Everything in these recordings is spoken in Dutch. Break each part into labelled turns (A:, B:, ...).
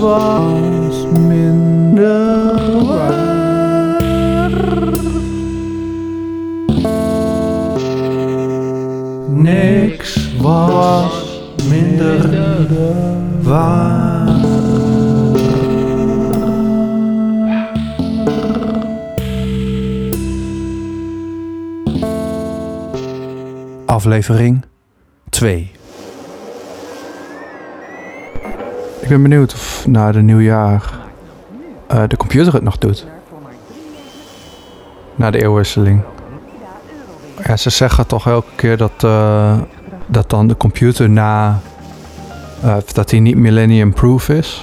A: was minder waar. Niks was minder waar. Aflevering 2. Ben benieuwd of na de nieuwjaar eh, de computer het nog doet. Na de eeuwwisseling. Ja, ze zeggen toch elke keer dat, eh, dat dan de computer na... eh, dat hij niet millennium proof is.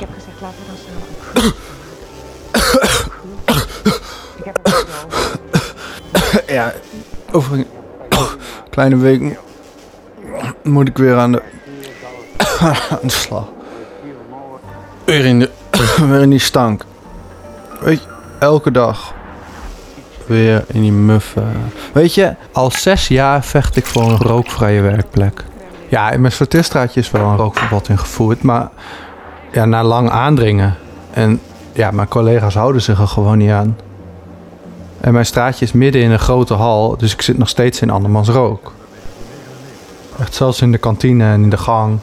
B: Ik heb gezegd.
A: Ja, over een kleine week moet ik weer aan de, aan de slag. Weer in, de, weer in die stank. Weet je, elke dag weer in die muffe. Weet je, al zes jaar vecht ik voor een rookvrije werkplek. Ja, in mijn sorteerstraatje is wel een rookverbod ingevoerd, maar ja, na lang aandringen. En ja, mijn collega's houden zich er gewoon niet aan. En mijn straatje is midden in een grote hal, dus ik zit nog steeds in andermans rook. Echt zelfs in de kantine en in de gang,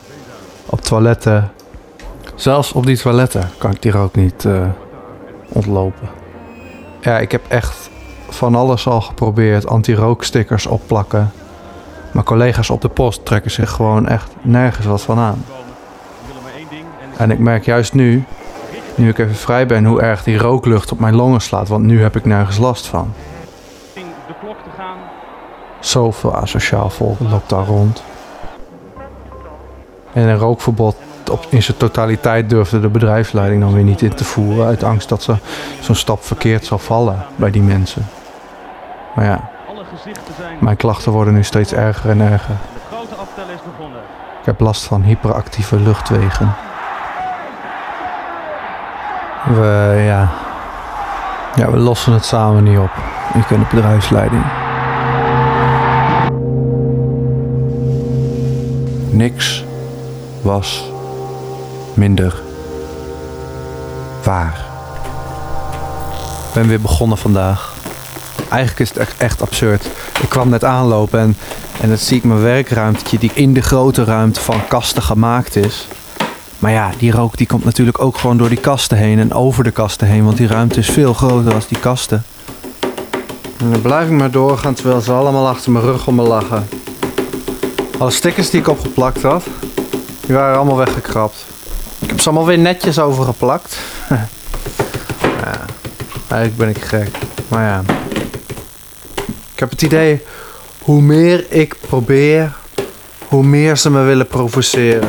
A: op toiletten. Zelfs op die toiletten kan ik die rook niet eh, ontlopen. Ja, ik heb echt van alles al geprobeerd. Anti-rookstickers opplakken. Mijn collega's op de post trekken zich gewoon echt nergens wat van aan. En ik merk juist nu, nu ik even vrij ben, hoe erg die rooklucht op mijn longen slaat. Want nu heb ik nergens last van. Zoveel asociaal volk loopt daar rond. En een rookverbod op, in zijn totaliteit durfde de bedrijfsleiding dan weer niet in te voeren. Uit angst dat ze zo'n stap verkeerd zal vallen bij die mensen. Maar ja, mijn klachten worden nu steeds erger en erger. Ik heb last van hyperactieve luchtwegen. We, ja. Ja, we lossen het samen niet op. Ik en de bedrijfsleiding. Niks was minder waar. Ik ben weer begonnen vandaag. Eigenlijk is het echt, absurd. Ik kwam net aanlopen en, en dan zie ik mijn werkruimtetje die in de grote ruimte van kasten gemaakt is. Maar ja, die rook die komt natuurlijk ook gewoon door die kasten heen en over de kasten heen, want die ruimte is veel groter dan die kasten. En dan blijf ik maar doorgaan terwijl ze allemaal achter mijn rug om me lachen. Alle stickers die ik opgeplakt had, die waren allemaal weggekrapt. Heb ze allemaal weer netjes overgeplakt. ja, eigenlijk ben ik gek. Maar ja. Ik heb het idee, hoe meer ik probeer, hoe meer ze me willen provoceren.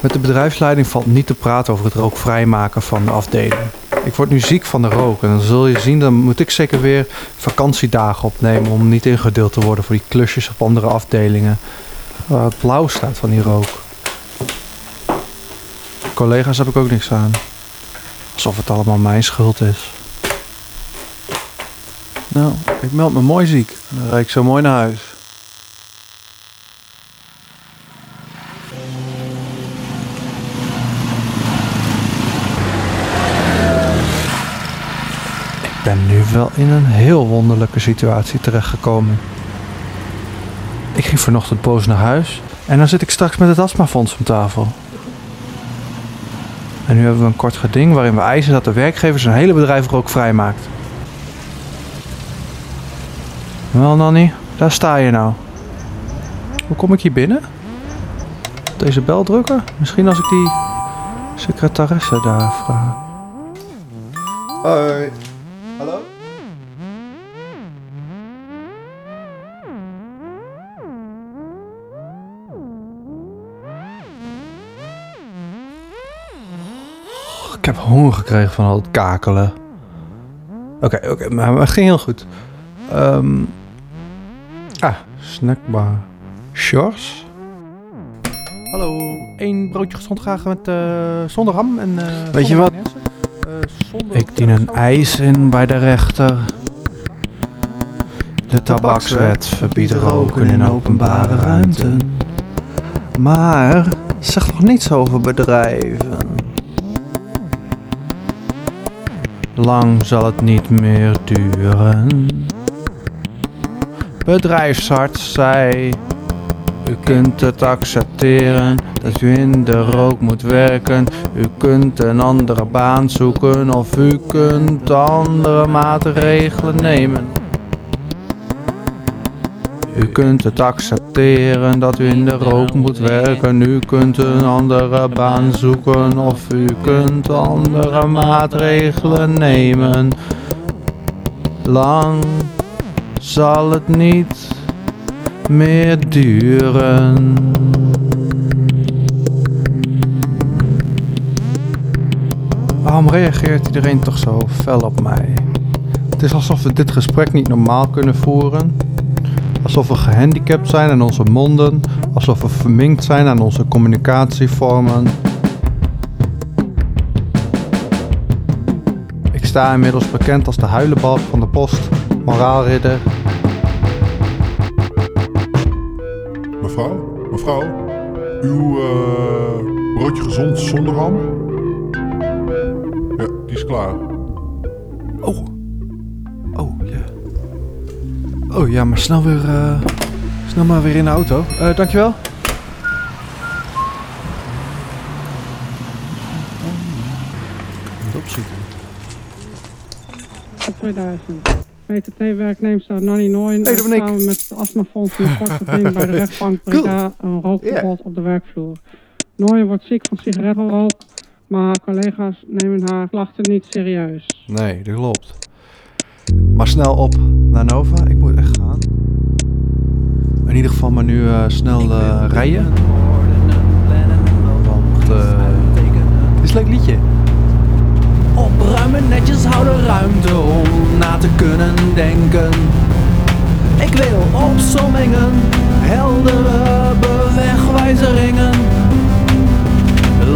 A: Met de bedrijfsleiding valt niet te praten over het rookvrijmaken van de afdeling. Ik word nu ziek van de rook en dan zul je zien, dan moet ik zeker weer vakantiedagen opnemen om niet ingedeeld te worden voor die klusjes op andere afdelingen. Waar het blauw staat van die rook. Collega's heb ik ook niks aan. Alsof het allemaal mijn schuld is. Nou, ik meld me mooi ziek. Dan rijd ik zo mooi naar huis. Ik ben nu wel in een heel wonderlijke situatie terechtgekomen. Ik ging vanochtend boos naar huis en dan zit ik straks met het astmafonds om tafel. En nu hebben we een kort geding waarin we eisen dat de werkgever zijn hele bedrijf rookvrij maakt. Wel, Nanny, daar sta je nou. Hoe kom ik hier binnen? Deze bel drukken? Misschien als ik die secretaresse daar vraag. Hoi. Hallo? Heb honger gekregen van al het kakelen. Oké, oké, maar het ging heel goed. Ehm ah, snackbar. Shores? Hallo. Eén broodje gezond graag met, eh, zonder ham en... eh,
C: Weet je wat?
A: Eh, Ik dien een ijs in bij de rechter. De tabakswet verbiedt roken in openbare ruimten. Maar zeg nog niets over bedrijven. Lang zal het niet meer duren. Bedrijfsarts zei: U kunt het accepteren dat u in de rook moet werken. U kunt een andere baan zoeken of u kunt andere maatregelen nemen. U kunt het accepteren dat u in de rook moet werken. U kunt een andere baan zoeken of u kunt andere maatregelen nemen. Lang zal het niet meer duren. Waarom reageert iedereen toch zo fel op mij? Het is alsof we dit gesprek niet normaal kunnen voeren. Alsof we gehandicapt zijn aan onze monden. Alsof we verminkt zijn aan onze communicatievormen. Ik sta inmiddels bekend als de huilenbalk van de post, moraalridder.
C: Mevrouw, mevrouw, uw eh, broodje gezond zonder ham? Ja, die is klaar.
A: Oh. Oh ja, maar snel weer, eh, snel maar weer in de auto. Eh, dankjewel. Opzoeken.
D: 2000. PTT-werknemster Nanny Nooyen
A: Hey,
D: heeft
A: Dominique.
D: samen met het astmafonds in bij de rechtbank Breda een rookverbod op de werkvloer. Nooyen wordt ziek van sigarettenrook, maar haar collega's nemen haar klachten niet serieus.
A: Nee, dat klopt. Maar snel op naar Nova. Ik moet echt gaan. In ieder geval maar nu eh, snel eh, rijden. Want eh het is een leuk liedje. Opruimen, netjes houden ruimte om na te kunnen denken. Ik wil opsommingen, heldere bewegwijzeringen.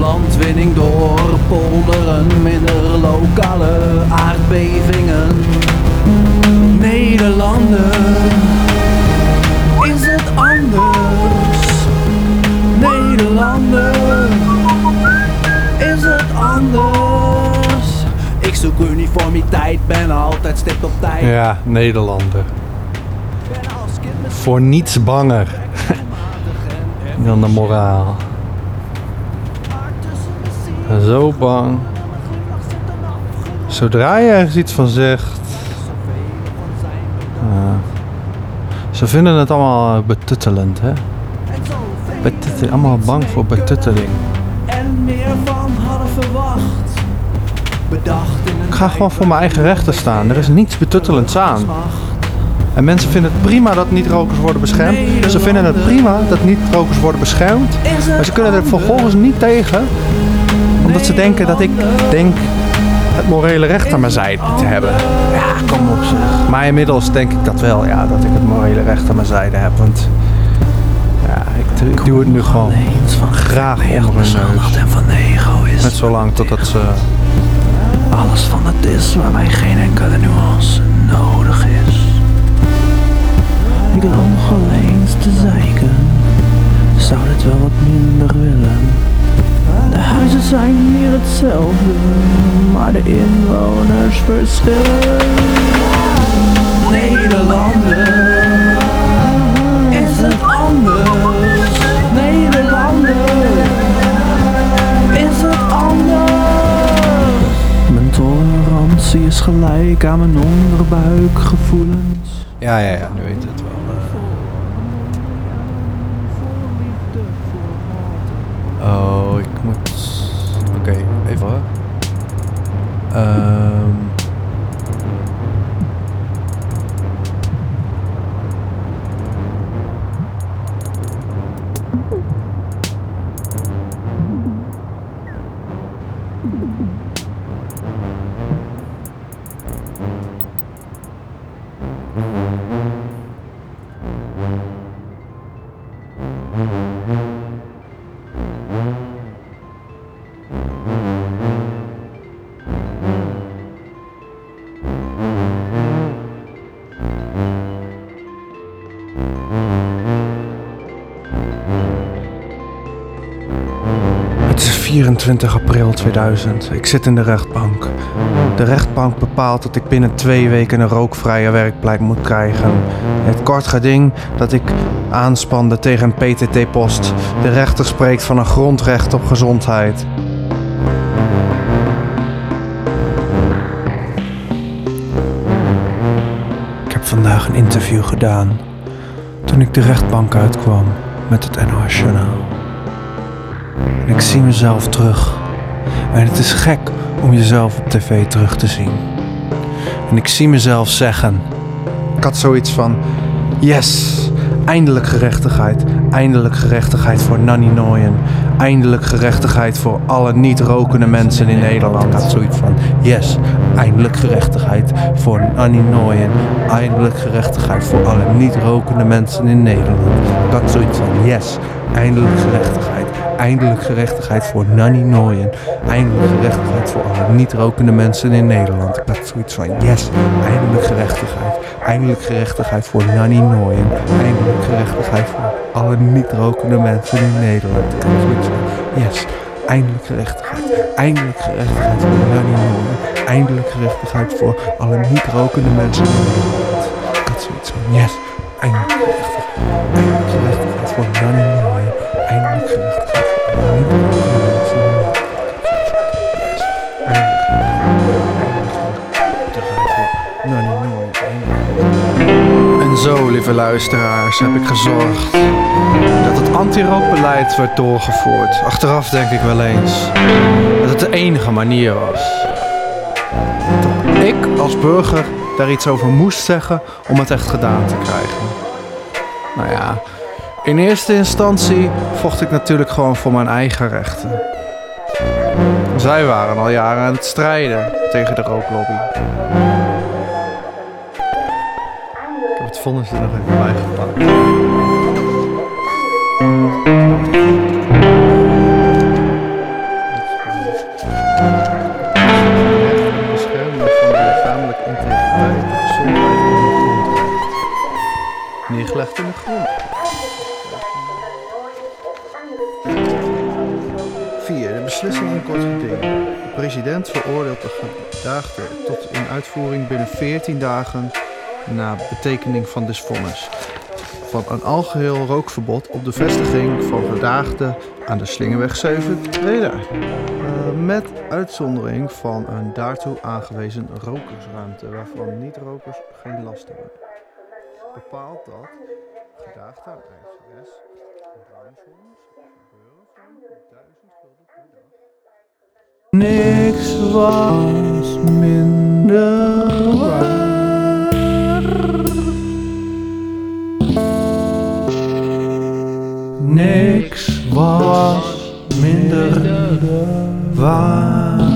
A: Landwinning door polderen, minder lokale aardbevingen. Nederlander, is het anders? Nederlander, is het anders? Ik zoek uniformiteit, ben altijd stipt op tijd. Ja, Nederlander. Voor niets banger dan de moraal. Zo bang. Zodra je ergens iets van zegt. Ze vinden het allemaal betuttelend, hè? Betutteling, allemaal bang voor betutteling.
E: En meer van hadden verwacht.
A: Ik ga gewoon voor mijn eigen rechten staan. Er is niets betuttelends aan. En mensen vinden het prima dat niet-rokers worden beschermd. Ze vinden het prima dat niet-rokers worden beschermd. Maar ze kunnen er vervolgens niet tegen. Omdat ze denken dat ik denk het morele recht aan mijn zijde te hebben. Ja, kom op zeg. Maar inmiddels denk ik dat wel, ja, dat ik het morele recht aan mijn zijde heb. Want ja, ik, ik doe het nu gewoon graag onder hun neus.
E: en van de ego is
A: Net zolang totdat ze...
E: alles van het is waarbij geen enkele nuance nodig is. Ik loop nog eens te zeiken, zou dit wel wat minder willen. De huizen zijn hier hetzelfde, maar de inwoners verschillen. Nederlander, is het anders? Nederlander, is het anders? Mijn tolerantie is gelijk aan mijn onderbuikgevoelens.
A: Ja, ja, ja, nu weet het wel. Oh, ik moet... Oké, even hoor. Ehm... Het is 4 24 april 2000. Ik zit in de rechtbank. De rechtbank bepaalt dat ik binnen twee weken een rookvrije werkplek moet krijgen. Het kort geding dat ik aanspande tegen een PTT-post. De rechter spreekt van een grondrecht op gezondheid. Een interview gedaan toen ik de rechtbank uitkwam met het NOS Journaal. Ik zie mezelf terug. En het is gek om jezelf op tv terug te zien. En ik zie mezelf zeggen. Ik had zoiets van: yes, eindelijk gerechtigheid. Eindelijk gerechtigheid voor Nanny Nooyen. Eindelijk gerechtigheid voor alle niet-rokende mensen in Nederland. Had zoiets van: yes, eindelijk gerechtigheid voor Nanny Nooyen. Eindelijk gerechtigheid voor alle niet-rokende mensen in Nederland. Ik had zoiets van: yes, eindelijk gerechtigheid. Eindelijk gerechtigheid voor Nanny Nooyen. Eindelijk gerechtigheid voor alle niet-rokende mensen in Nederland. Ik had zoiets van, yes, eindelijk gerechtigheid. Eindelijk gerechtigheid voor Nanny Nooyen. Eindelijk gerechtigheid voor alle niet-rokende mensen in Nederland. Ik had zoiets van, yes, eindelijk gerechtigheid. Eindelijk gerechtigheid voor Nanny Nooyen. Eindelijk gerechtigheid voor alle niet-rokende mensen in Nederland. Ik had zoiets van, yes, eindelijk gerechtigheid. Eindelijk gerechtigheid voor Nanny Nooyen. Lieve luisteraars, heb ik gezorgd dat het anti-rookbeleid werd doorgevoerd. Achteraf denk ik wel eens dat het de enige manier was. Dat ik als burger daar iets over moest zeggen om het echt gedaan te krijgen. Nou ja, in eerste instantie vocht ik natuurlijk gewoon voor mijn eigen rechten. Zij waren al jaren aan het strijden tegen de rooklobby. Vonnis er nog even bij gepakt. Neergelegd in de grond. 4. De beslissing in kort geding. De president veroordeelt de gedaagde tot in uitvoering binnen 14 dagen na betekening van dit. Van een algeheel rookverbod op de vestiging van gedaagden aan de Slingerweg 7 Breda. Eh, met uitzondering van een daartoe aangewezen rokersruimte waarvan niet-rokers geen last hebben. Bepaalt dat gedaagde aan ICS een bruinsoms gebeuren van 1000 gulden per dag. Niks was minder Niks was minder waar.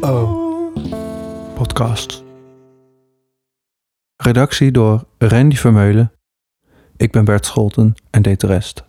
A: Oh. Podcast. Redactie door Randy Vermeulen. Ik ben Bert Scholten en deed de rest.